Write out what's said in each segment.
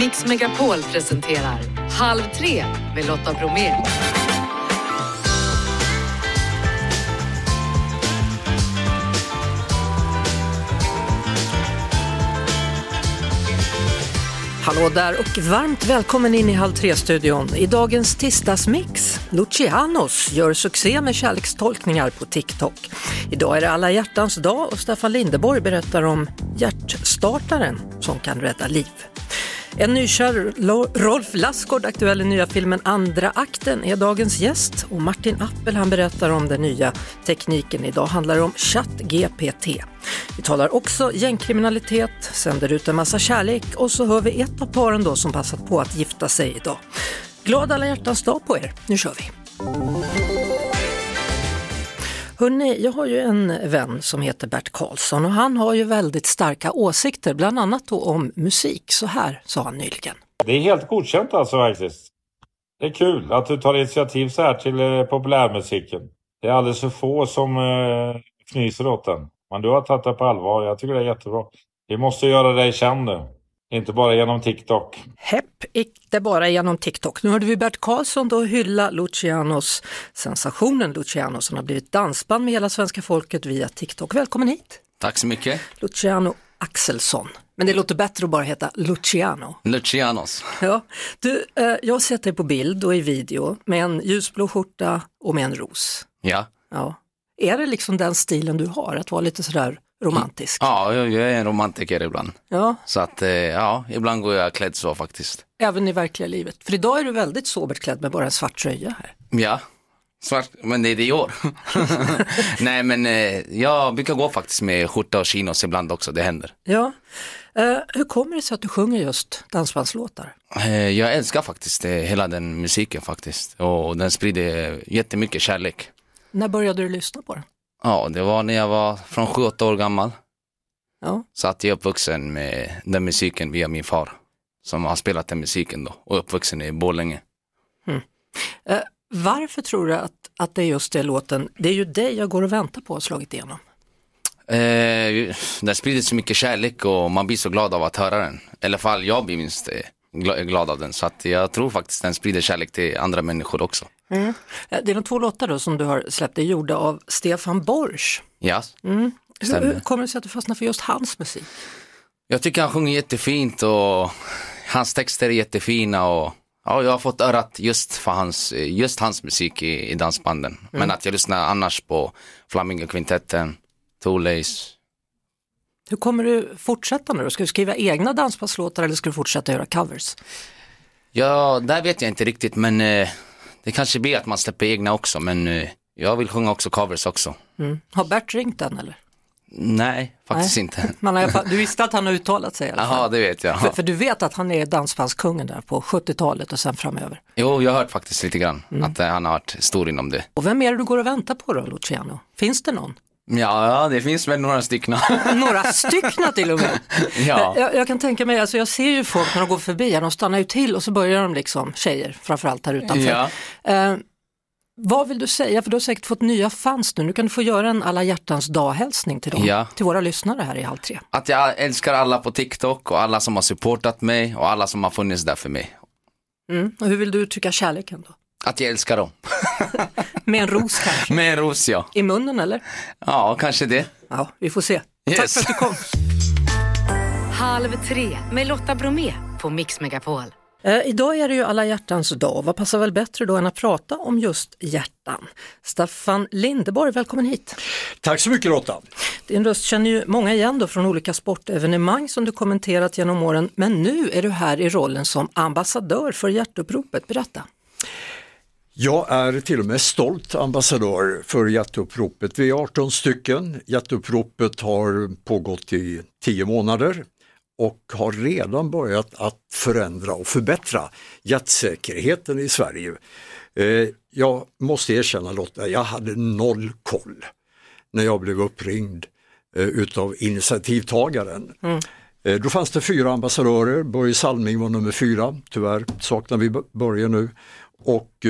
Mix Megapol presenterar Halv tre med Lotta Bromé. Hallå där och varmt välkommen in i Halv tre-studion. I dagens tisdagsmix, Lucianos gör succé med kärlekstolkningar på TikTok. Idag är det alla hjärtans dag och Staffan Lindeborg berättar om hjärtstartaren som kan rädda liv. En nykär Rolf Lassgård, aktuell i nya filmen Andra akten, är dagens gäst och Martin Appel han berättar om den nya tekniken. Idag handlar det om ChatGPT. Vi talar också gängkriminalitet, sänder ut en massa kärlek och så hör vi ett av paren då som passat på att gifta sig idag. Glad alla hjärtans dag på er, nu kör vi! Hörrni, jag har ju en vän som heter Bert Karlsson och han har ju väldigt starka åsikter, bland annat då om musik. Så här sa han nyligen. Det är helt godkänt alltså faktiskt. Det är kul att du tar initiativ så här till eh, populärmusiken. Det är alldeles för få som eh, fnyser åt den. Men du har tagit det på allvar. Jag tycker det är jättebra. Vi måste göra dig känd nu. Inte bara genom TikTok. Hepp, inte bara genom TikTok. Nu hörde vi Bert Karlsson då hylla Lucianos, sensationen Luciano som har blivit dansband med hela svenska folket via TikTok. Välkommen hit! Tack så mycket. Luciano Axelsson. Men det låter bättre att bara heta Luciano. Lucianos. Ja. Du, eh, jag har sett dig på bild och i video med en ljusblå skjorta och med en ros. Ja. ja. Är det liksom den stilen du har, att vara lite sådär romantisk? Ja, jag, jag är en romantiker ibland. Ja. Så att, eh, ja, ibland går jag klädd så faktiskt. Även i verkliga livet? För idag är du väldigt sobert klädd med bara en svart tröja här. Ja, svart, men det är år. Nej, men eh, jag brukar gå faktiskt med skjorta och chinos ibland också, det händer. Ja. Uh, hur kommer det sig att du sjunger just dansbandslåtar? Jag älskar faktiskt hela den musiken faktiskt och den sprider jättemycket kärlek. När började du lyssna på den? Ja, det var när jag var från 7-8 år gammal. Ja. Så att jag är uppvuxen med den musiken via min far som har spelat den musiken då och uppvuxen i Borlänge. Mm. Uh, varför tror du att, att det är just det låten, det är ju dig jag går och väntar på har slagit igenom? Eh, den sprider så mycket kärlek och man blir så glad av att höra den. I alla fall jag blir minst glad av den. Så att jag tror faktiskt den sprider kärlek till andra människor också. Mm. Det är de två låtar då som du har släppt, det är gjorda av Stefan Borsch. Ja, mm. Hur, hur kommer det sig att du fastnar för just hans musik? Jag tycker han sjunger jättefint och hans texter är jättefina och ja, jag har fått örat just för hans, just hans musik i, i dansbanden. Mm. Men att jag lyssnar annars på Flamingo-kvintetten, Two-Lace. Hur kommer du fortsätta nu Ska du skriva egna dansbandslåtar eller ska du fortsätta göra covers? Ja, där vet jag inte riktigt men eh, det kanske blir att man släpper egna också men eh, jag vill sjunga också covers också. Mm. Har Bert ringt den eller? Nej, faktiskt Nej. inte. Man har, du visste att han har uttalat sig i alla fall? Jaha, det vet jag. För, för, du vet att han är dansbandskungen där på 70-talet och sen framöver? Jo, jag har hört faktiskt lite grann mm. att eh, han har varit stor inom det. Och vem är det du går och väntar på då, Luciano? Finns det någon? Ja, det finns väl några stycken. några stycken till och med. ja. Jag, jag, kan tänka mig, alltså jag ser ju folk när de går förbi, de stannar ju till och så börjar de liksom, tjejer framförallt här utanför. Ja. Eh, vad vill du säga, för du har säkert fått nya fans nu, nu kan du få göra en alla hjärtans dag-hälsning till dem, ja. till våra lyssnare här i Halv tre. Att jag älskar alla på TikTok och alla som har supportat mig och alla som har funnits där för mig. Mm. Och hur vill du uttrycka kärleken då? Att jag älskar dem. Med en ros kanske? Med en ros ja. I munnen eller? Ja, kanske det. Ja, vi får se. Yes. Tack för att du kom. Halv tre med Lotta Bromé på Mix Megapol. Eh, idag är det ju alla hjärtans dag. Vad passar väl bättre då än att prata om just hjärtan? Staffan Lindeborg, välkommen hit. Tack så mycket Lotta. Din röst känner ju många igen då från olika sportevenemang som du kommenterat genom åren. Men nu är du här i rollen som ambassadör för Hjärtuppropet. Berätta. Jag är till och med stolt ambassadör för Hjärtuppropet. Vi är 18 stycken. Hjärtuppropet har pågått i 10 månader och har redan börjat att förändra och förbättra hjärtsäkerheten i Sverige. Eh, jag måste erkänna Lotta, jag hade noll koll när jag blev uppringd eh, utav initiativtagaren. Mm. Eh, då fanns det fyra ambassadörer, Börje Salming var nummer fyra, tyvärr saknar vi Börje nu. Och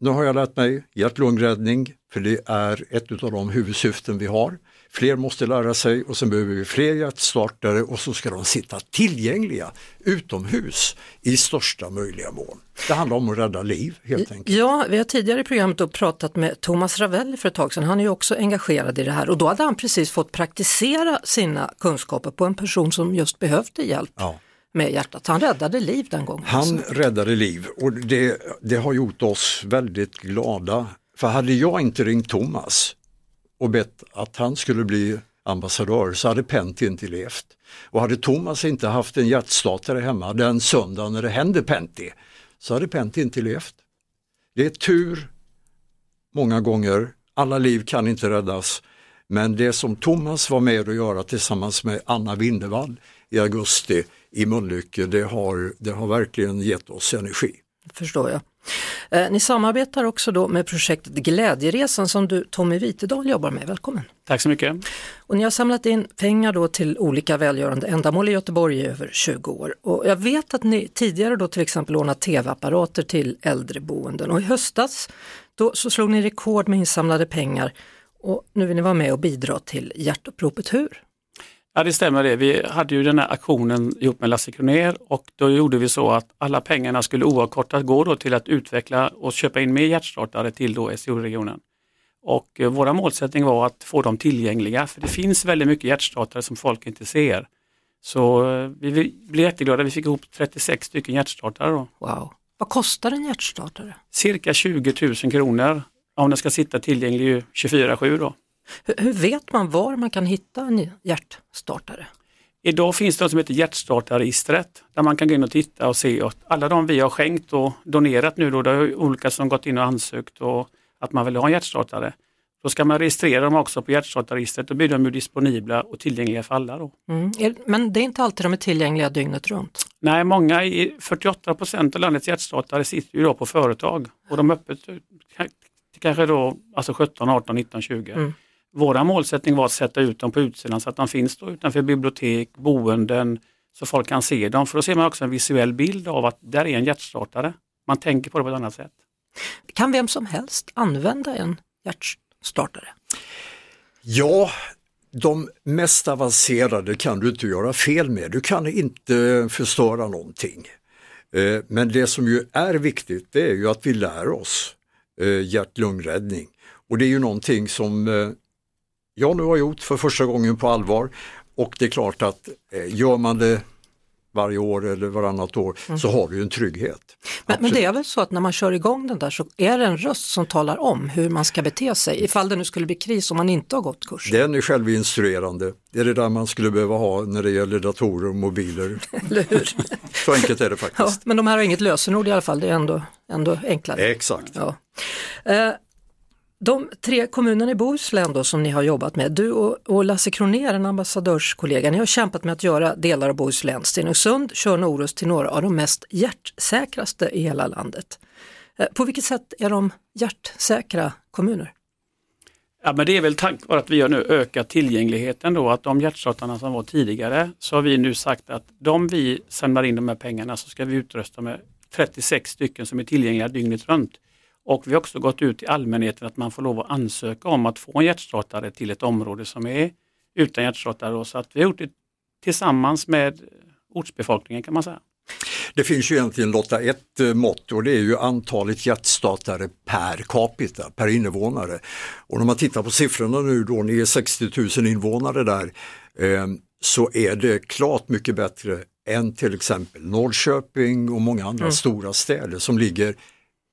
nu har jag lärt mig hjärt-lungräddning, för det är ett av de huvudsyften vi har. Fler måste lära sig och sen behöver vi fler hjärtstartare och så ska de sitta tillgängliga utomhus i största möjliga mån. Det handlar om att rädda liv helt enkelt. Ja, vi har tidigare i programmet pratat med Thomas Ravelli för ett tag sedan. Han är ju också engagerad i det här och då hade han precis fått praktisera sina kunskaper på en person som just behövde hjälp. Ja. Med hjärtat. Han räddade liv den gången. Han alltså. räddade liv och det, det har gjort oss väldigt glada. För hade jag inte ringt Thomas och bett att han skulle bli ambassadör så hade Pentti inte levt. Och hade Thomas inte haft en hjärtstartare hemma den söndagen när det hände Pentti så hade Pentti inte levt. Det är tur många gånger, alla liv kan inte räddas. Men det som Thomas var med att göra tillsammans med Anna Vindevall i augusti i Mölnlycke, det har, det har verkligen gett oss energi. Förstår jag. Eh, ni samarbetar också då med projektet Glädjeresan som du Tommy Witedal jobbar med. Välkommen! Tack så mycket. Och ni har samlat in pengar då till olika välgörande ändamål i Göteborg i över 20 år. Och jag vet att ni tidigare då till exempel lånat tv-apparater till äldreboenden och i höstas då så slog ni rekord med insamlade pengar och nu vill ni vara med och bidra till hjärtuppropet. Hur? Ja det stämmer det. Vi hade ju den här aktionen ihop med Lasse Kronér och då gjorde vi så att alla pengarna skulle oavkortat gå då till att utveckla och köpa in mer hjärtstartare till då SO-regionen. Och eh, våra målsättning var att få dem tillgängliga för det finns väldigt mycket hjärtstartare som folk inte ser. Så eh, vi vi blev jätteglada, vi fick ihop 36 stycken hjärtstartare då. Wow! Vad kostar en hjärtstartare? Cirka 20 000 kronor om den ska sitta tillgänglig 24-7 då. Hur, hur vet man var man kan hitta en hjärtstartare? Idag finns det något som heter hjärtstartarregistret där man kan gå in och titta och se att alla de vi har skänkt och donerat nu då, det är olika som gått in och ansökt och att man vill ha en hjärtstartare. Då ska man registrera dem också på hjärtstartarregistret, då blir de ju disponibla och tillgängliga för alla. Då. Mm. Men det är inte alltid de är tillgängliga dygnet runt. Nej, många, i 48 procent av landets hjärtstartare sitter ju då på företag och de är öppet till kanske då alltså 17, 18, 19, 20. Mm. Våra målsättning var att sätta ut dem på utsidan så att de finns då utanför bibliotek, boenden, så folk kan se dem. För då ser man också en visuell bild av att där är en hjärtstartare. Man tänker på det på ett annat sätt. Kan vem som helst använda en hjärtstartare? Ja, de mest avancerade kan du inte göra fel med. Du kan inte förstöra någonting. Eh, Men det som ju är viktigt det är ju att vi lär oss eh, hjärt-lungräddning. Och det är ju någonting som eh, jag nu har gjort för första gången på allvar. Och det är klart att eh, gör man det varje år eller varannat år så har du en trygghet. Men, men det är väl så att när man kör igång den där så är det en röst som talar om hur man ska bete sig ifall det nu skulle bli kris om man inte har gått kursen. Den är självinstruerande. Det är det där man skulle behöva ha när det gäller datorer och mobiler. Eller hur? Så enkelt är det Ja, faktiskt. men de här har inget lösenord i alla fall, det är ändå, ändå enklare. Exakt. Ja. Eh, de tre kommunerna i Bohuslän då, som ni har jobbat med, du och, och Lasse Kronér, en ambassadörskollega, ni har kämpat med att göra delar av Bohuslän, Stenungsund, Tjörn och Orust till några av de mest hjärtsäkraste i hela landet. Eh, på vilket sätt är de hjärtsäkra kommuner? Ja, men det är väl tack vare att vi har nu ökat tillgängligheten då, att de hjärtstartarna som var tidigare, så har vi nu sagt att de vi samlar in de här pengarna så ska vi utrusta med 36 stycken som är tillgängliga dygnet runt. Och vi har också gått ut till allmänheten att man får lov att ansöka om att få en hjärtstartare till ett område som är utan hjärtstartare. Så att vi har gjort det tillsammans med ortsbefolkningen kan man säga. Det finns ju egentligen Lotta ett eh, mått och det är ju antalet hjärtstartare per capita, per invånare. Och när man tittar på siffrorna nu då, ni är 60 000 invånare där, eh, så är det klart mycket bättre än till exempel Norrköping och många andra stora städer som ligger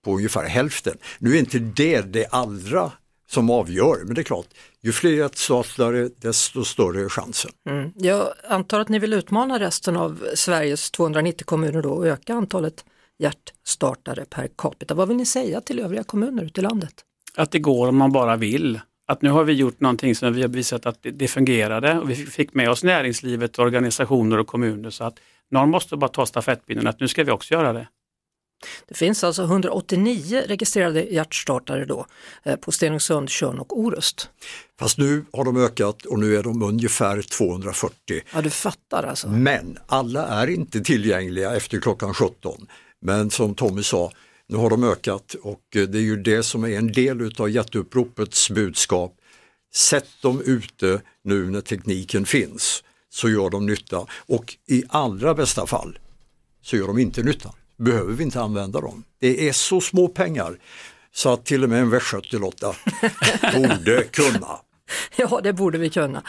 på ungefär hälften. Nu är inte det det allra som avgör, men det är klart, ju fler hjärtstartare desto större är chansen. Mm. Jag antar att ni vill utmana resten av Sveriges 290 kommuner då och öka antalet hjärtstartare per capita. Vad vill ni säga till övriga kommuner ute i landet? att det går om man bara vill. Att nu har vi gjort någonting som vi har visat att det, det fungerade och vi fick med oss näringslivet, organisationer och kommuner så att någon måste bara ta stafettpinnen att nu ska vi också göra det. Det finns alltså 189 registrerade hjärtstartare då eh, på Stenungsund, Tjörn och Orust. Fast nu har de ökat och nu är de ungefär 240. Ja, du fattar alltså. Men alla är inte tillgängliga efter klockan 17. Men som Tommy sa, nu har de ökat och eh, det är ju det som är en del utav jätteuppropets budskap. Sätt dem ute nu när tekniken finns så gör de nytta och i allra bästa fall så gör de inte nytta. Behöver vi inte använda dem. Det är så små pengar så att till och med en västgöte-Lotta borde kunna. Ja, det borde vi kunna.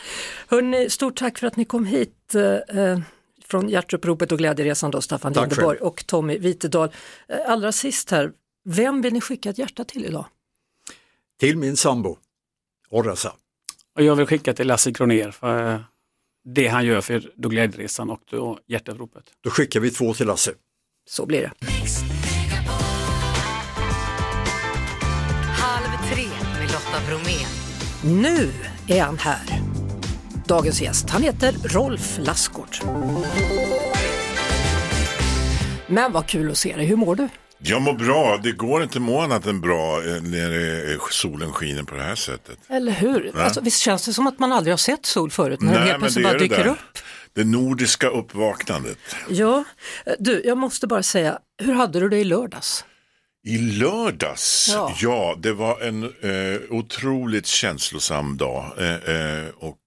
Hörrni, stort tack för att ni kom hit eh, från Hjärtuppropet och Glädjeresan då, Staffan Tack Lindeborg och Tommy Vitedal. Eh, allra sist här, vem vill ni skicka ett hjärta till idag? Till min sambo, Orresa. Och jag vill skicka till Lasse Kroner för eh, det han gör för då Glädjeresan och då Hjärtuppropet. Då skickar vi två till Lasse. Så blir det. Halv tre med Lotta Bromé. Nu är han här. Dagens gäst, han heter Rolf Lassgård. Men vad kul att se dig, hur mår du? Jag mår bra. Det går inte att må annat än bra eh, när solen skiner på det här sättet. Eller hur? Nej. Alltså, visst känns det som att man aldrig har sett sol förut när den helt plötsligt bara dyker upp? Det nordiska uppvaknandet. Ja, du, jag måste bara säga, hur hade du det i lördags? I lördags, Ja. ja, det var en eh, otroligt känslosam dag eh, eh, och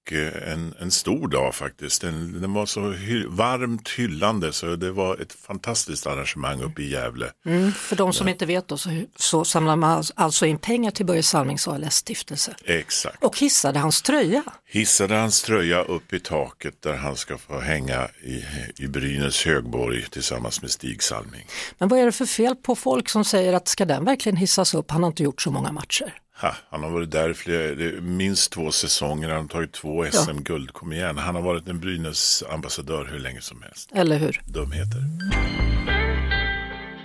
en, en stor dag faktiskt. Den, den var så hy- varmt hyllande så det var ett fantastiskt arrangemang uppe i Gävle. Mm, för de som inte vet då, så, så samlar man alltså in pengar till Börje Salmings ALS-stiftelse Exakt. och hissade hans tröja. Hissade hans tröja upp i taket där han ska få hänga i, i Brynäs högborg tillsammans med Stig Salming. Men vad är det för fel på folk som säger att ska den verkligen hissas upp? Han har inte gjort så många matcher. Ha, han har varit där flera, minst två säsonger, han har tagit två SM-guld, kom igen. Han har varit en Brynäs ambassadör hur länge som helst. Eller hur? Dumheter.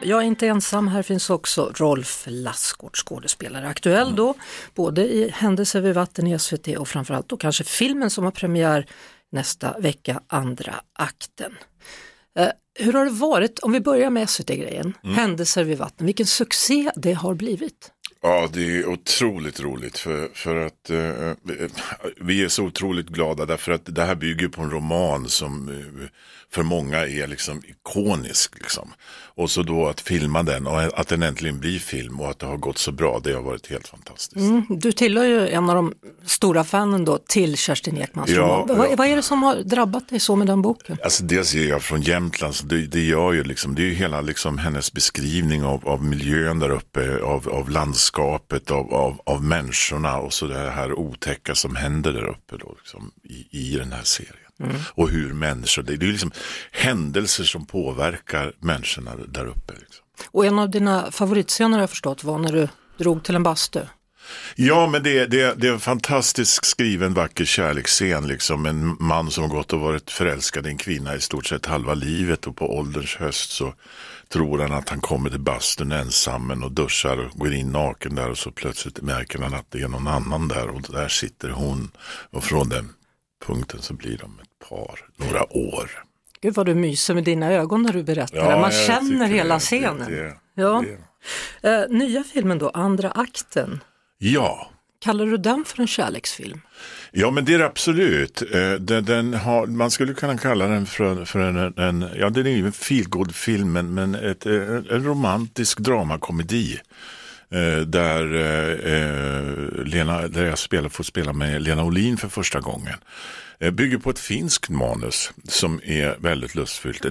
Jag är inte ensam, här finns också Rolf Lassgård, skådespelare. Aktuell då, både i Händelser vid vatten i SVT och framförallt då kanske filmen som har premiär nästa vecka, andra akten. Eh, hur har det varit, om vi börjar med SVT-grejen, Händelser vid vatten, vilken succé det har blivit. Ja, det är otroligt roligt för, för att eh, eh, vi är så otroligt glada därför att det här bygger på en roman som eh, för många är liksom ikonisk. Liksom. Och så då att filma den och att den äntligen blir film och att det har gått så bra, det har varit helt fantastiskt. Mm, du tillhör ju en av de stora fanen då till Kerstin Ekmans Ja, roman. Vad, ja. vad är det som har drabbat dig så med den boken? Alltså dels är jag från Jämtland, så det, det gör ju liksom, det är ju hela liksom hennes beskrivning av, av miljön där uppe, av, av landskapet, av, av, av människorna och så det här otäcka som händer där uppe då, liksom, i, i den här serien. Och hur människor, det, är ju liksom händelser som påverkar människorna där uppe. Liksom. Och en av dina favoritscener har jag förstått var när du drog till en bastu. Ja, men det, det, det är en fantastisk skriven vacker kärleksscen. Liksom. En man som har gått och varit förälskad i en kvinna i stort sett halva livet och på ålderns höst så tror han att han kommer till bastun ensam och duschar och går in naken där och så plötsligt märker han att det är någon annan där och där sitter hon. Och från den punkten så blir de par, några år. Gud vad du myser med dina ögon när du berättar. Ja, Man känner hela det, scenen. det- det- ja. det- Eh, nya filmen då, Andra akten. Ja, Kallar du den för en kärleksfilm? Ja men det är det absolut. Eh, Den, den har, man skulle kunna kalla den för, för en, en, ja den är ju en feelgood-film men, men ett, eh, en romantisk dramakomedi. Eh, där, eh, eh, Lena, där jag spelar, får spela med Lena Olin för första gången. Eh, bygger på ett finskt manus som är väldigt lustfyllt.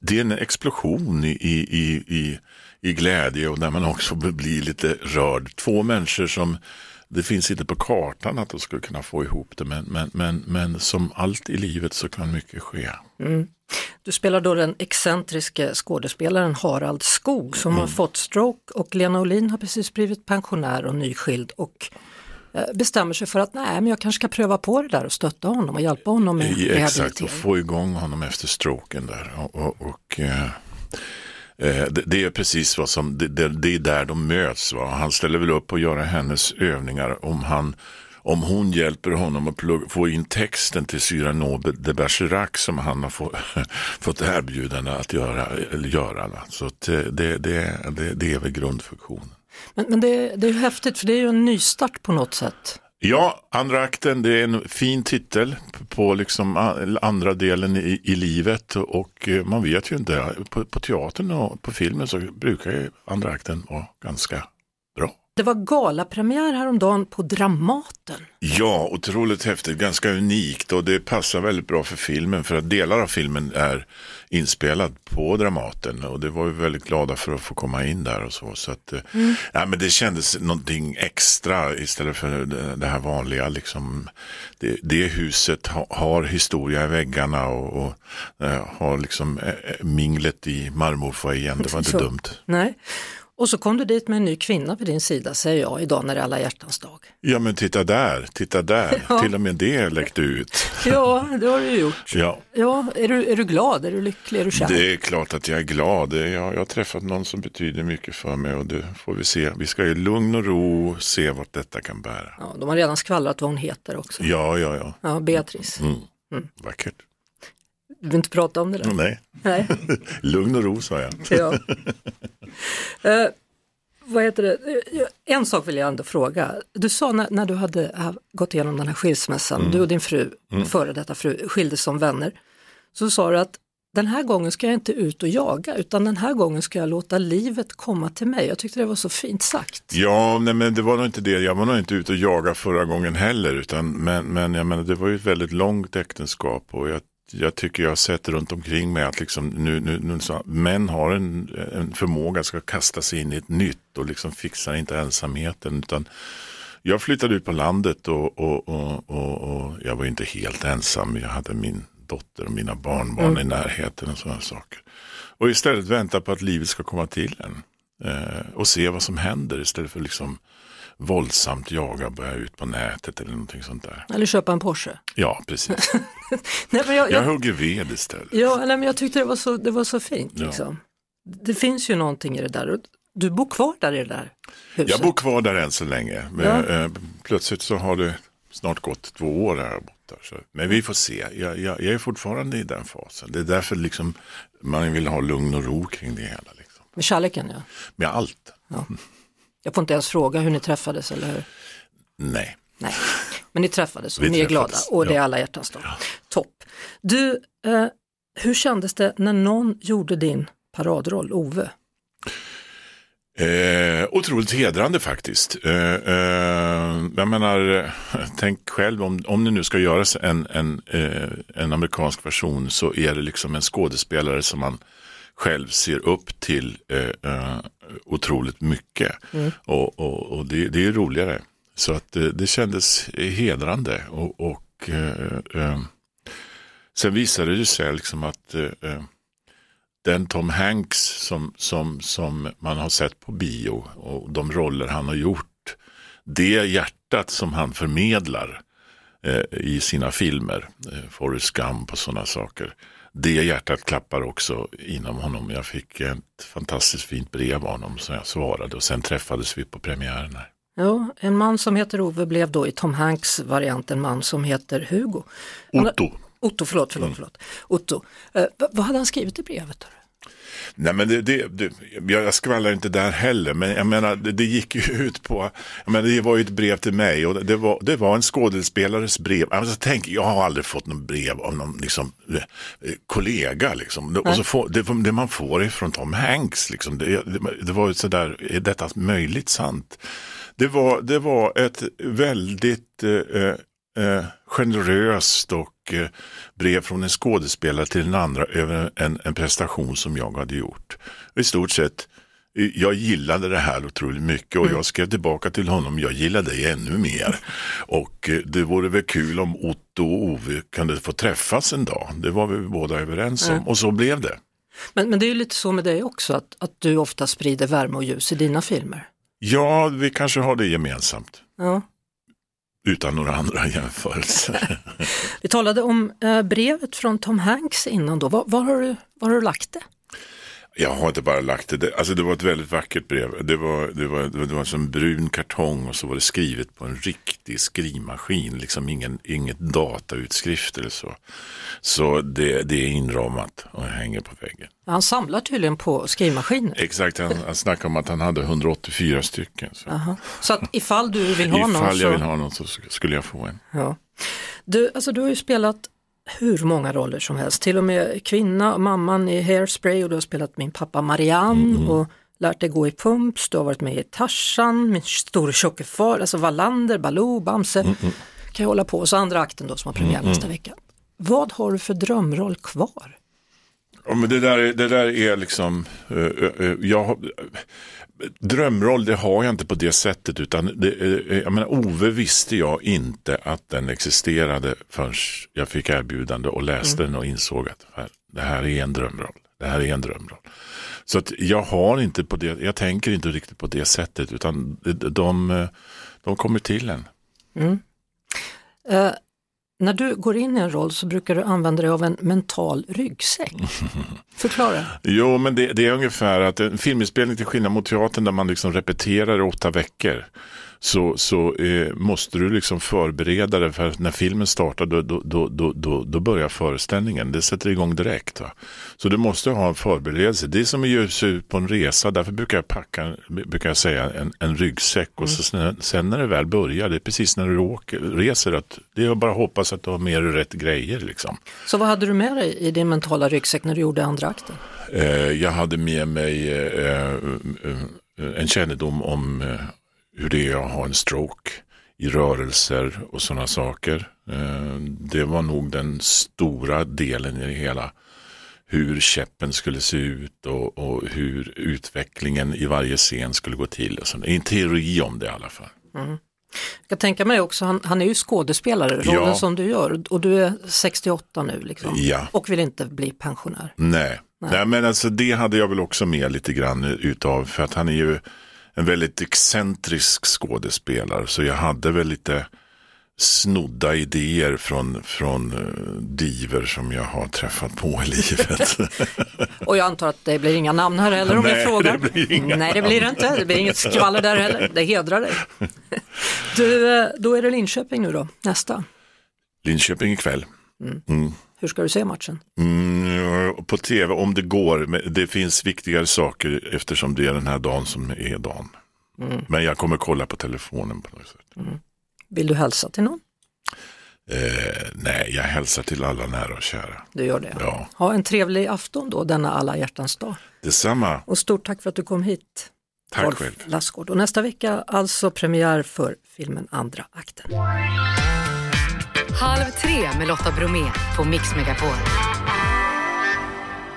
Det är en explosion i, i, i, i, glädje och där man också blir lite rörd. Två människor som det finns inte på kartan att de skulle kunna få ihop det men, men, men, men som allt i livet så kan mycket ske. Du spelar då den excentriske skådespelaren Harald Skog som Mm. har fått stroke och Lena Olin har precis blivit pensionär och nyskild och bestämmer sig för att nej men jag kanske ska pröva på det där och stötta honom och hjälpa honom med I, exakt, och rehabilitering. få igång honom efter stroken där. Och, och, och eh, eh, det, det är precis vad som, det, det, det är där de möts. Va? Han ställer väl upp och göra hennes övningar om han om hon hjälper honom att plugga, få in texten till Cyrano de Bergerac som han har få, fått erbjudande att göra. Eller göra? Så eh, det, det, det, det är väl grundfunktionen. Men, men det, det är ju häftigt för det är ju en nystart på något sätt. Ja, andra akten, det är en fin titel på liksom andra delen i, i livet och eh, man vet ju inte, på, på teatern och på filmen så brukar ju andra akten vara ganska bra. Det var galapremiär häromdagen på Dramaten. Ja, otroligt häftigt, ganska unikt och det passar väldigt bra för filmen för att delar av filmen är inspelad på Dramaten och det var vi väldigt glada för att få komma in där och så. så att, mm. ja, men det kändes någonting extra istället för det, här vanliga. Liksom, det, det huset ha, har historia i väggarna och, och äh, har liksom äh, minglet i marmorfoajén. Det var inte dumt. Nej. Och så kom du dit med en ny kvinna vid din sida, säger jag, idag när det är alla hjärtans dag. Ja men titta där, titta där, ja. till och med det läckte ut. Ja, det har du gjort. Ja. Ja, är, du, är du glad, är du lycklig, är du kär? Det är klart att jag är glad. Jag, jag har träffat någon som betyder mycket för mig och det får vi se. Vi ska i lugn och ro se vart detta kan bära. Ja, de har redan skvallrat vad hon heter också. Ja, ja, ja. Ja, Beatrice. Mm. Mm. Vackert. Du vill inte prata om det där? Nej, Nej. lugn och ro sa jag. Ja. Uh, vad heter det? Eh, en sak vill jag ändå fråga. Du sa när, när du hade gått igenom den här skilsmässan, mm. du och din fru, mm. före detta fru, skildes som vänner. Så sa du att den här gången ska jag inte ut och jaga utan den här gången ska jag låta livet komma till mig. Jag tyckte det var så fint sagt. Ja, nej, men det var nog inte det. Jag var nog inte ute och jaga förra gången heller. Utan, men men jag menar, det var ju ett väldigt långt äktenskap och jag jag tycker jag har sett runt omkring mig att liksom nu, nu, nu så, män har en, en förmåga att kasta sig in i ett nytt och liksom fixar inte ensamheten. Utan jag flyttade ut på landet och, och, och, och, jag var inte helt ensam. Jag hade min dotter och mina barnbarn mm. i närheten och sådana saker. Och istället vänta på att livet ska komma till en. Eh, och se vad som händer istället för liksom våldsamt jaga, börja ut på nätet eller någonting sånt där. Eller köpa en Porsche. Ja, precis. nej, jag, jag, jag hugger ved istället. Ja, nej, men jag tyckte det var så, det var så fint. Ja. Liksom. Det finns ju någonting i det där. Du bor kvar där i det där huset? Jag bor kvar där än så länge. Men, ja. eh, plötsligt så har det snart gått två år här borta. Så. Men vi får se. Jag, jag, jag, är fortfarande i den fasen. Det är därför liksom man vill ha lugn och ro kring det hela. Liksom. Med kärleken ja. Med allt. Ja. Jag får inte ens fråga hur ni träffades eller hur? Nej. Nej. Men ni träffades och Vi ni är glada och det är alla hjärtans dag. Ja. Topp. Du, eh, hur kändes det när någon gjorde din paradroll, Ove? Eh, otroligt hedrande faktiskt. Eh, eh, jag menar, tänk själv om, om det nu ska göras en, en, eh, en amerikansk version så är det liksom en skådespelare som man själv ser upp till eh, eh, otroligt mycket. Mm. Och, och, och det, det, är roligare. Så att det, det kändes hedrande. Och, och eh, eh, sen visade det sig liksom att eh, eh, den Tom Hanks som, som, som man har sett på bio och de roller han har gjort. Det hjärtat som han förmedlar i sina filmer, Forrest Gump och sådana saker det hjärtat klappar också inom honom. Jag fick ett fantastiskt fint brev av honom som jag svarade och sen träffades vi på premiären. Här. Ja, en man som heter Ove blev då i Tom Hanks variant en man som heter Hugo. Otto. Otto, förlåt, förlåt, förlåt. Otto. Eh, vad hade han skrivit i brevet? Nej men det, det, det, jag skvallrar inte där heller, men jag menar det, det gick ju ut på, jag menar, det var ju ett brev till mig och det var, det var en skådespelares brev. Alltså, tänk, jag har aldrig fått något brev av någon liksom, eh, kollega. Liksom. Och så får, det, det man får är från Tom Hanks. Liksom. Det, det, var ju sådär, är detta möjligt sant? Det var, det var ett väldigt eh, eh, generöst och eh, brev från en skådespelare till den andra över en, en prestation som jag hade gjort. I stort sett, jag gillade det här otroligt mycket och mm. jag skrev tillbaka till honom, jag gillade dig ännu mer. Och eh, det vore väl kul om Otto och Ove kunde få träffas en dag. Det var vi båda överens om mm. och så blev det. Men, men det är ju lite så med dig också, att, att du ofta sprider värme och ljus i dina filmer. Ja, vi kanske har det gemensamt. Ja utan några andra jämförelser. Vi talade om eh, brevet från Tom Hanks innan då. Var, var, har, du, var har du lagt det? Jag har inte bara lagt det. Alltså det var ett väldigt vackert brev. Det var, det var, det var som brun kartong och så var det skrivet på en riktig skrivmaskin. Liksom ingen, inget datautskrift eller så. Så det, det är inramat och hänger på väggen. Han samlar tydligen på skrivmaskiner. Exakt, han, han snackade om att han hade 184 stycken. Så, så att ifall du vill ha ifall någon Ifall jag vill ha någon så skulle jag få en. Ja. Du, alltså du har ju spelat hur många roller som helst, till och med kvinna, mamman i Hairspray och du har spelat min pappa Marianne mm. och lärt dig gå i pumps, du har varit med i Tarzan, Min store tjocke far, alltså Wallander, Baloo, Bamse. Mm, Kan jag hålla på. Och så andra akten då som har premiär nästa vecka. Vad har du för drömroll kvar? Ja, men det, där, är- det där är liksom, eh, eh, jag, har- drömroll det har jag inte på det sättet utan det, eh, jag menar, Ove visste jag inte att den existerade förrän jag fick erbjudande och läste den och insåg att det här- är en drömroll. Det här är en drömroll. Så att jag har inte på det, jag tänker inte riktigt på det sättet utan de, de, eh, de kommer till en. Eh, när du går in i en roll så brukar du använda dig av en mental ryggsäck. Förklara. Jo, men det, det är ungefär att en filminspelning till skillnad mot teatern där man liksom repeterar i åtta veckor. Så, så eh, måste du liksom förbereda dig för när filmen startar då, då, då, då, då, börjar föreställningen. Det sätter igång direkt. Va? Så du måste ha en förberedelse. Det är som att ge sig ut på en resa. Därför brukar jag packa brukar jag säga, en, en ryggsäck. Och så sen, sen när det väl börjar, det är precis när du åker, reser, att det är bara att hoppas att du har med dig rätt grejer. Liksom. Så vad hade du med dig i din mentala ryggsäck när du gjorde andra akten? Eh, jag hade med mig eh, eh, en kännedom om eh, hur det är att ha en stroke i rörelser och sådana saker. Eh, det var nog den stora delen i det hela. Hur käppen skulle se ut och, och hur utvecklingen i varje scen skulle gå till. Och sånt. En teori om det i alla fall. Jag kan tänka mig också, han, han är ju skådespelare, rollen Ja. som du gör och du är 68 nu liksom. Ja. och vill inte bli pensionär. Nej. Nej. men alltså det hade jag väl också med lite grann utav för att han är ju en väldigt excentrisk skådespelare så jag hade väl lite snodda idéer från, från uh, diver som jag har träffat på i livet. Och jag antar att det blir inga namn här heller om Nej, jag frågar. det blir inga Nej, det blir det inte. Det blir inget skvaller där heller. Det hedrar dig. Du, eh, då är det Linköping nu då, nästa. Linköping ikväll. Mm. Hur ska du se matchen? Mm, på tv om det går, men det finns viktigare saker eftersom det är den här dagen som är dagen. Men jag kommer kolla på telefonen på något sätt. Vill du hälsa till någon? Eh, nej, jag hälsar till alla nära och kära. Du gör det? Ja. Ha en trevlig afton då, denna alla hjärtans dag. Detsamma. Och stort tack för att du kom hit. Tack Rolf själv. Lassgård. Och nästa vecka alltså premiär för filmen Andra akten. Halv tre med Lotta Bromé på Mix Megapol.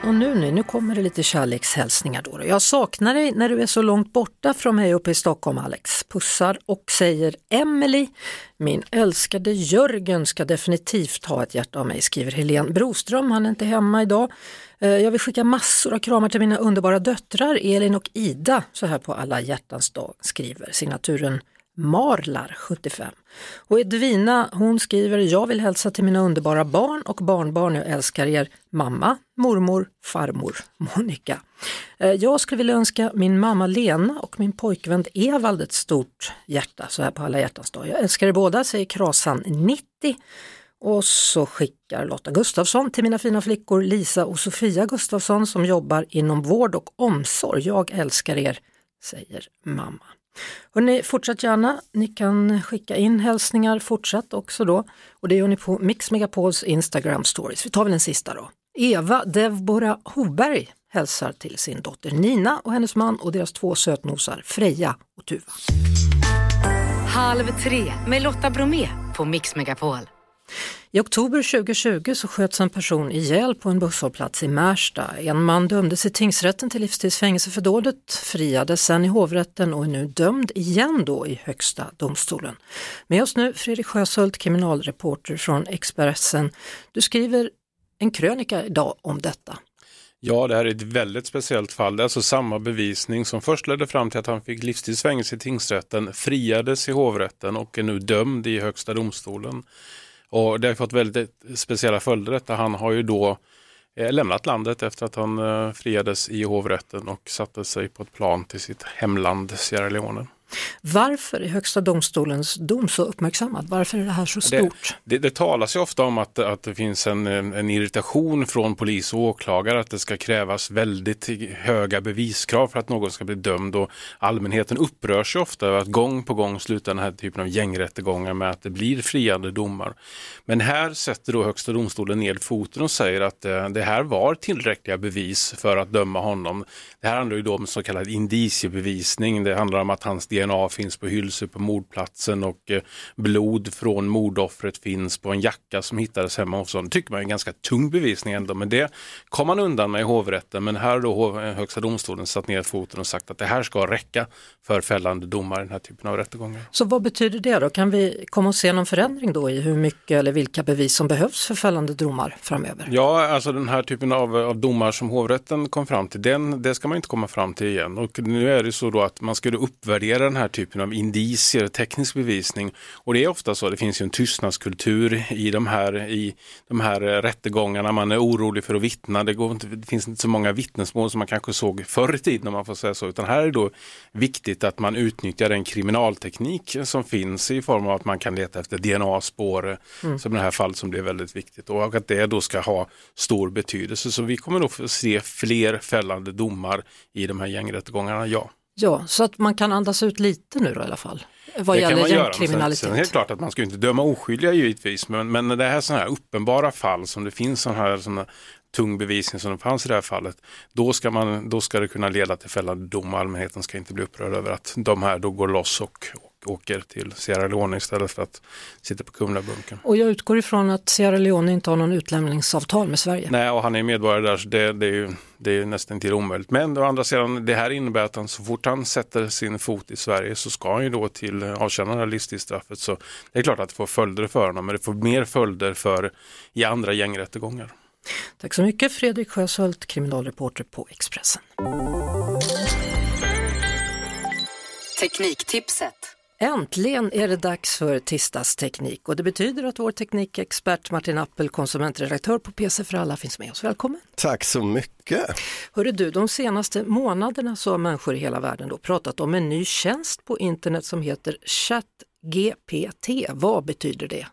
Och nu, nu, nu kommer det lite kärlekshälsningar då. Jag saknar dig när du är så långt borta från mig uppe i Stockholm Alex. Pussar och säger Emily, min älskade Jörgen ska definitivt ha ett hjärta av mig, skriver Helene Broström. Han är inte hemma idag. Eh, jag vill skicka massor av kramar till mina underbara döttrar Elin och Ida, så här på alla hjärtans dag, skriver signaturen Marlar 75. Och Edvina hon skriver, jag vill hälsa till mina underbara barn och barnbarn. Jag älskar er mamma, mormor, farmor, Monica. Eh, jag skulle vilja önska min mamma Lena och min pojkvän Evald ett stort hjärta så här på alla hjärtans dag. Jag älskar er båda, säger Krasan 90. Och så skickar Lotta Gustafsson till mina fina flickor Lisa och Sofia Gustafsson som jobbar inom vård och omsorg. Jag älskar er, säger mamma. Hörrni, fortsätt gärna. Ni kan skicka in hälsningar fortsatt också då. Och det gör ni på Mix Megapols Instagram stories. Vi tar väl en sista då. Eva Devbora Hoberg hälsar till sin dotter Nina och hennes man och deras två sötnosar Freja och Tuva. Halv tre med Lotta Bromé på Mix Megapol. I oktober 2020 så sköts en person ihjäl på en busshållplats i Märsta. En man dömdes i tingsrätten till livstidsfängelse för dådet, friades sen i hovrätten och är nu dömd igen då i Högsta domstolen. Med oss nu Fredrik Sjöshult, kriminalreporter från Expressen. Du skriver en krönika idag om detta. Ja, det här är ett väldigt speciellt fall. Det är alltså samma bevisning som först ledde fram till att han fick livstidsfängelse i tingsrätten, friades i hovrätten och är nu dömd i Högsta domstolen. Och det har fått väldigt speciella följder detta. Han har ju då eh, lämnat landet efter att han eh, friades i hovrätten och satte sig på ett plan till sitt hemland Sierra Leone. Varför är Högsta domstolens dom så uppmärksammad? Varför är det här så stort? Det, det, det talas ju ofta om att, att det finns en, en irritation från polis och åklagare att det ska krävas väldigt höga beviskrav för att någon ska bli dömd och allmänheten upprörs ju ofta över att gång på gång slutar den här typen av gängrättegångar med att det blir friande domar. Men här sätter då Högsta domstolen ned foten och säger att eh, det här var tillräckliga bevis för att döma honom. Det här handlar ju då om så kallad indiciebevisning. Det handlar om att hans DNA finns på hylsor på mordplatsen och eh, blod från mordoffret finns på en jacka som hittades hemma hos honom. Tycker man är en ganska tung bevisning ändå, men det kom man undan med i hovrätten. Men här har då Högsta domstolen satt ner foten och sagt att det här ska räcka för fällande domar i den här typen av rättegångar. Så vad betyder det då? Kan vi komma att se någon förändring då i hur mycket eller vilka bevis som behövs för fällande domar framöver? Ja, alltså den här typen av, av domar som hovrätten kom fram till, den, det ska man inte komma fram till igen. Och nu är det så då att man skulle uppvärdera den här typen av indicier, teknisk bevisning. Och det är ofta så, det finns ju en tystnadskultur i de här, i de här rättegångarna. Man är orolig för att vittna. Det, går inte, det finns inte så många vittnesmål som man kanske såg förr i tiden om man får säga så. Utan här är det då viktigt att man utnyttjar den kriminalteknik som finns i form av att man kan leta efter DNA-spår, mm. som i det här fallet som är väldigt viktigt. Och att det då ska ha stor betydelse. Så vi kommer nog se fler fällande domar i de här gängrättegångarna, ja. Ja, så att man kan andas ut lite nu då i alla fall. Vad det gäller gängkriminalitet. Sen, sen helt klart att man ska inte döma oskyldiga givetvis, men, men det här sådana här uppenbara fall som det finns sådana här såna tung bevisning som det fanns i det här fallet, då ska, man, då ska det kunna leda till fällande dom allmänheten ska inte bli upprörd över att de här då går loss och åker till Sierra Leone istället för att sitta på Kumlabunkern. Och jag utgår ifrån att Sierra Leone inte har någon utlämningsavtal med Sverige? Nej, och han är medborgare där så det, det är ju det är nästan till omöjligt. Men å andra sidan, det här innebär att han så fort han sätter sin fot i Sverige så ska han ju då till avtjänande av livstidsstraffet. Så det är klart att det får följder för honom, men det får mer följder för i andra gängrättegångar. Tack så mycket Fredrik Sjöshult, kriminalreporter på Expressen. Tekniktipset. Äntligen är det dags för Tisdagsteknik och det betyder att vår teknikexpert Martin Appel, konsumentredaktör på PC för alla, finns med oss. Välkommen! Tack så mycket! Hörru du, de senaste månaderna så har människor i hela världen då pratat om en ny tjänst på internet som heter ChatGPT. Vad betyder det?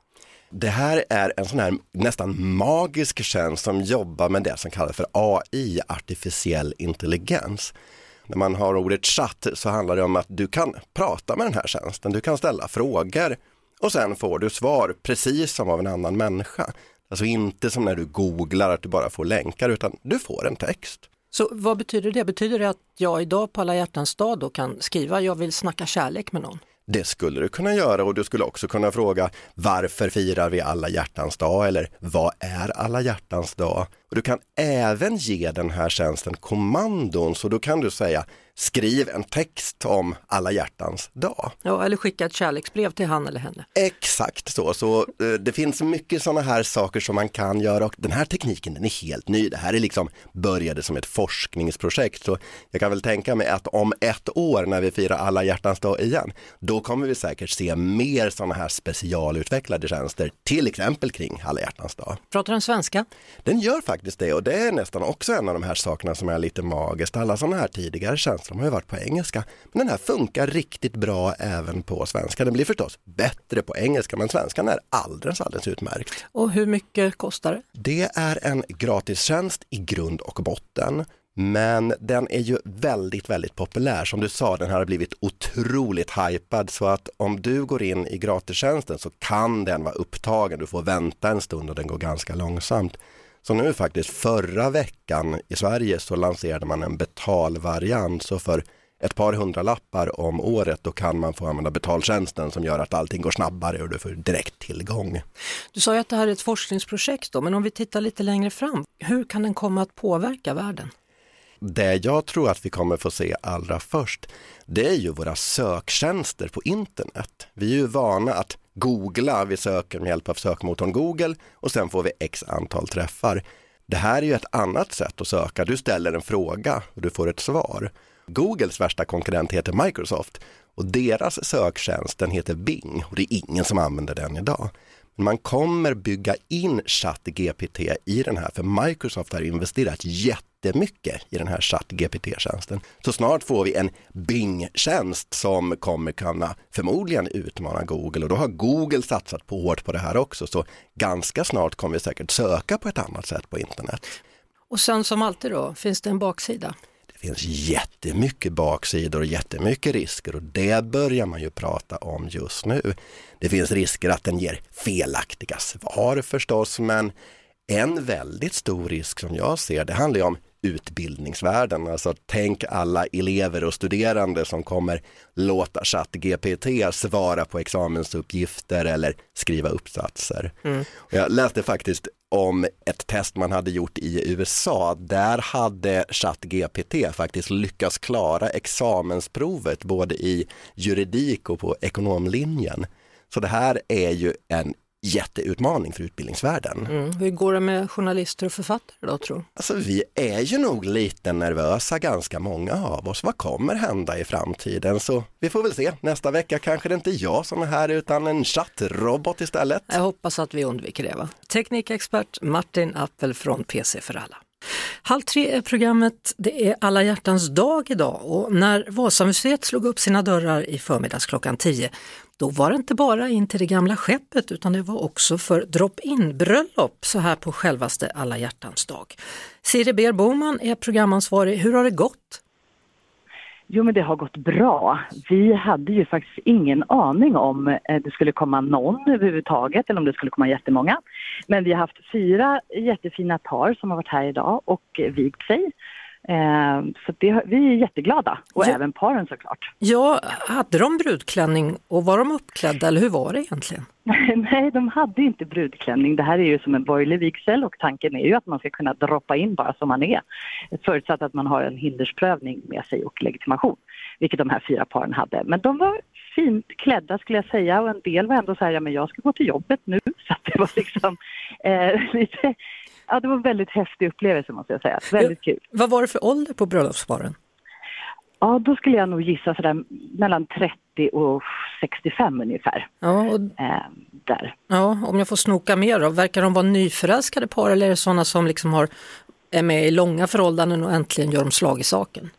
Det här är en sån här nästan magisk tjänst som jobbar med det som kallas för AI, artificiell intelligens. När man har ordet chatt så handlar det om att du kan prata med den här tjänsten, du kan ställa frågor och sen får du svar precis som av en annan människa. Alltså inte som när du googlar att du bara får länkar utan du får en text. Så vad betyder det? Betyder det att jag idag på alla hjärtans dag då kan skriva jag vill snacka kärlek med någon? Det skulle du kunna göra och du skulle också kunna fråga varför firar vi alla hjärtans dag eller vad är alla hjärtans dag? Och du kan även ge den här tjänsten kommandon så då kan du säga skriv en text om alla hjärtans dag. Ja, eller skicka ett kärleksbrev till han eller henne. Exakt så, så eh, det finns mycket sådana här saker som man kan göra och den här tekniken den är helt ny. Det här är liksom började som ett forskningsprojekt så jag kan väl tänka mig att om ett år när vi firar alla hjärtans dag igen, då kommer vi säkert se mer sådana här specialutvecklade tjänster, till exempel kring alla hjärtans dag. Pratar den svenska? Den gör faktiskt det och det är nästan också en av de här sakerna som är lite magiskt. Alla sådana här tidigare de har ju varit på engelska. Men den här funkar riktigt bra även på svenska. Den blir förstås bättre på engelska men svenskan är alldeles, alldeles utmärkt. Och hur mycket kostar det? Det är en gratistjänst i grund och botten. Men den är ju väldigt, väldigt populär. Som du sa, den här har blivit otroligt hypad så att om du går in i gratistjänsten så kan den vara upptagen. Du får vänta en stund och den går ganska långsamt. Så nu faktiskt förra veckan i Sverige så lanserade man en betalvariant. Så för ett par hundra lappar om året då kan man få använda betaltjänsten som gör att allting går snabbare och du får direkt tillgång. Du sa ju att det här är ett forskningsprojekt då, men om vi tittar lite längre fram, hur kan den komma att påverka världen? Det jag tror att vi kommer få se allra först, det är ju våra söktjänster på internet. Vi är ju vana att googla, vi söker med hjälp av sökmotorn Google och sen får vi x antal träffar. Det här är ju ett annat sätt att söka. Du ställer en fråga och du får ett svar. Googles värsta konkurrent heter Microsoft och deras söktjänst den heter Bing och det är ingen som använder den idag. Man kommer bygga in ChatGPT i den här för Microsoft har investerat jätte jättemycket i den här ChatGPT-tjänsten. Så snart får vi en Bing-tjänst som kommer kunna förmodligen utmana Google och då har Google satsat på hårt på det här också. Så ganska snart kommer vi säkert söka på ett annat sätt på internet. Och sen som alltid då, finns det en baksida? Det finns jättemycket baksidor och jättemycket risker och det börjar man ju prata om just nu. Det finns risker att den ger felaktiga svar förstås, men en väldigt stor risk som jag ser, det handlar ju om utbildningsvärlden. Alltså tänk alla elever och studerande som kommer låta ChatGPT svara på examensuppgifter eller skriva uppsatser. Mm. Jag läste faktiskt om ett test man hade gjort i USA. Där hade ChatGPT faktiskt lyckats klara examensprovet både i juridik och på ekonomlinjen. Så det här är ju en jätteutmaning för utbildningsvärlden. Mm. Hur går det med journalister och författare då tror Alltså vi är ju nog lite nervösa, ganska många av oss. Vad kommer hända i framtiden? Så vi får väl se. Nästa vecka kanske det inte är jag som är här utan en chattrobot istället. Jag hoppas att vi undviker det. Va? Teknikexpert Martin Appel från PC för alla. Halv tre är programmet, det är alla hjärtans dag idag och när Vasamuseet slog upp sina dörrar i förmiddags klockan 10 då var det inte bara in till det gamla skeppet utan det var också för drop-in bröllop så här på självaste alla hjärtans dag. Siri Ber Boman är programansvarig, hur har det gått? Jo, men det har gått bra. Vi hade ju faktiskt ingen aning om eh, det skulle komma någon överhuvudtaget eller om det skulle komma jättemånga. Men vi har haft fyra jättefina par som har varit här idag och vigt sig. Eh, så det, vi är jätteglada och ja. även paren såklart. Ja, hade de brudklänning och var de uppklädda eller hur var det egentligen? Nej, de hade inte brudklänning. Det här är ju som en borgerlig vigsel och tanken är ju att man ska kunna droppa in bara som man är. Förutsatt att man har en hindersprövning med sig och legitimation, vilket de här fyra paren hade. Men de var fint klädda skulle jag säga och en del var ändå så här, ja men jag ska gå till jobbet nu. Så det var liksom eh, lite ja, det var en väldigt häftig upplevelse måste jag säga. Väldigt kul. Vad var det för ålder på bröllopsparen? Ja, då skulle jag nog gissa sådär mellan 30 och 65 ungefär. Ja, och... eh, där. ja, om jag får snoka mer då, verkar de vara nyförälskade par eller är det sådana som liksom har, är med i långa förhållanden och äntligen gör de slag i saken?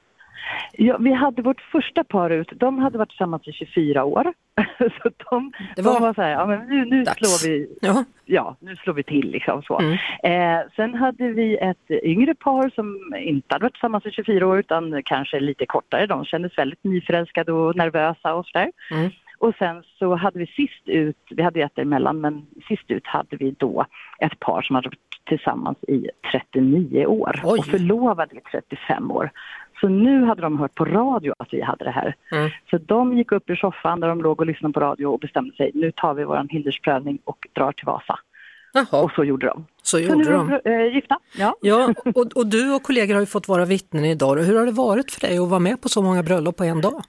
Ja, vi hade vårt första par ut, de hade varit tillsammans i 24 år. så de, det var, de var så här, ja men nu, nu slår vi, ja. ja. nu slår vi till liksom så. Mm. Eh, sen hade vi ett yngre par som inte hade varit tillsammans i 24 år utan kanske lite kortare. De kändes väldigt nyförälskade och nervösa och sådär. Mm. Och sen så hade vi sist ut, vi hade ett emellan, men sist ut hade vi då ett par som hade varit tillsammans i 39 år Oj. och förlovade i 35 år. Så nu hade de hört på radio att vi hade det här. Mm. Så de gick upp ur soffan där de låg och lyssnade på radio och bestämde sig, nu tar vi våran hindersprövning och drar till Vasa. Jaha. Och så gjorde de. Så gjorde så nu de. Äh, gifta. Ja, ja och, och, du och kollegor har ju fått vara vittnen idag. Hur har det varit för dig att vara med på så många bröllop på en dag?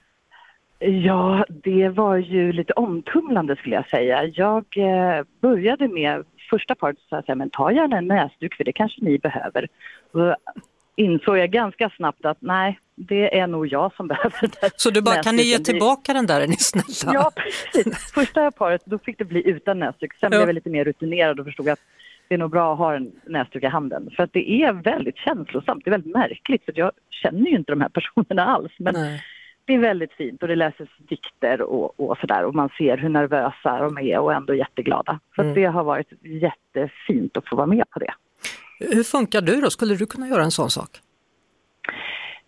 Ja, det var ju lite omtumlande skulle jag säga. Jag eh, började med första paret att säga, men ta gärna en näsduk för det kanske ni behöver. Och insåg jag ganska snabbt att nej, det är nog jag som behöver den Så du bara, kan ni ge tillbaka den där är ni snälla? Ja, precis. Första paret, då fick det bli utan näsduk. Sen ja. blev jag lite mer rutinerad och förstod att det är nog bra att ha en näsduk i handen. För att det är väldigt känslosamt, det är väldigt märkligt för jag känner ju inte de här personerna alls. Men nej. det är väldigt fint och det läses dikter och, och sådär och man ser hur nervösa de är och ändå jätteglada. Så mm. det har varit jättefint att få vara med på det. Hur funkar du då? Skulle du kunna göra en sån sak?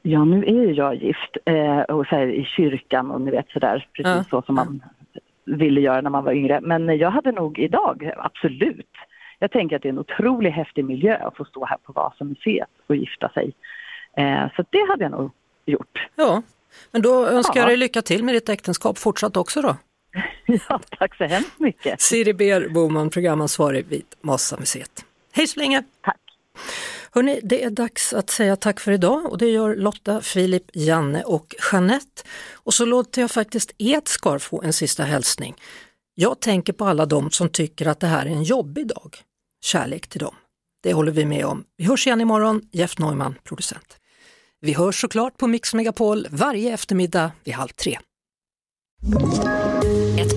Ja, nu är ju jag gift eh, och så här, i kyrkan och ni vet sådär, precis ja. så som man ville göra när man var yngre. Men jag hade nog idag, absolut. Jag tänker att det är en otroligt häftig miljö att få stå här på Vasamuseet och gifta sig. Eh, så det hade jag nog gjort. Ja, men då önskar ja. jag dig lycka till med ditt äktenskap fortsatt också då. ja, tack så hemskt mycket. Siri Ber Boman, programansvarig vid Vasamuseet. Hej så länge! Tack! Hörrni, det är dags att säga tack för idag och det gör Lotta, Filip, Janne och Jeanette. Och så låter jag faktiskt Edsgar få en sista hälsning. Jag tänker på alla de som tycker att det här är en jobbig dag. Kärlek till dem. Det håller vi med om. Vi hörs igen imorgon, Jeff Neumann, producent. Vi hörs såklart på Mix Megapol varje eftermiddag vid halv tre.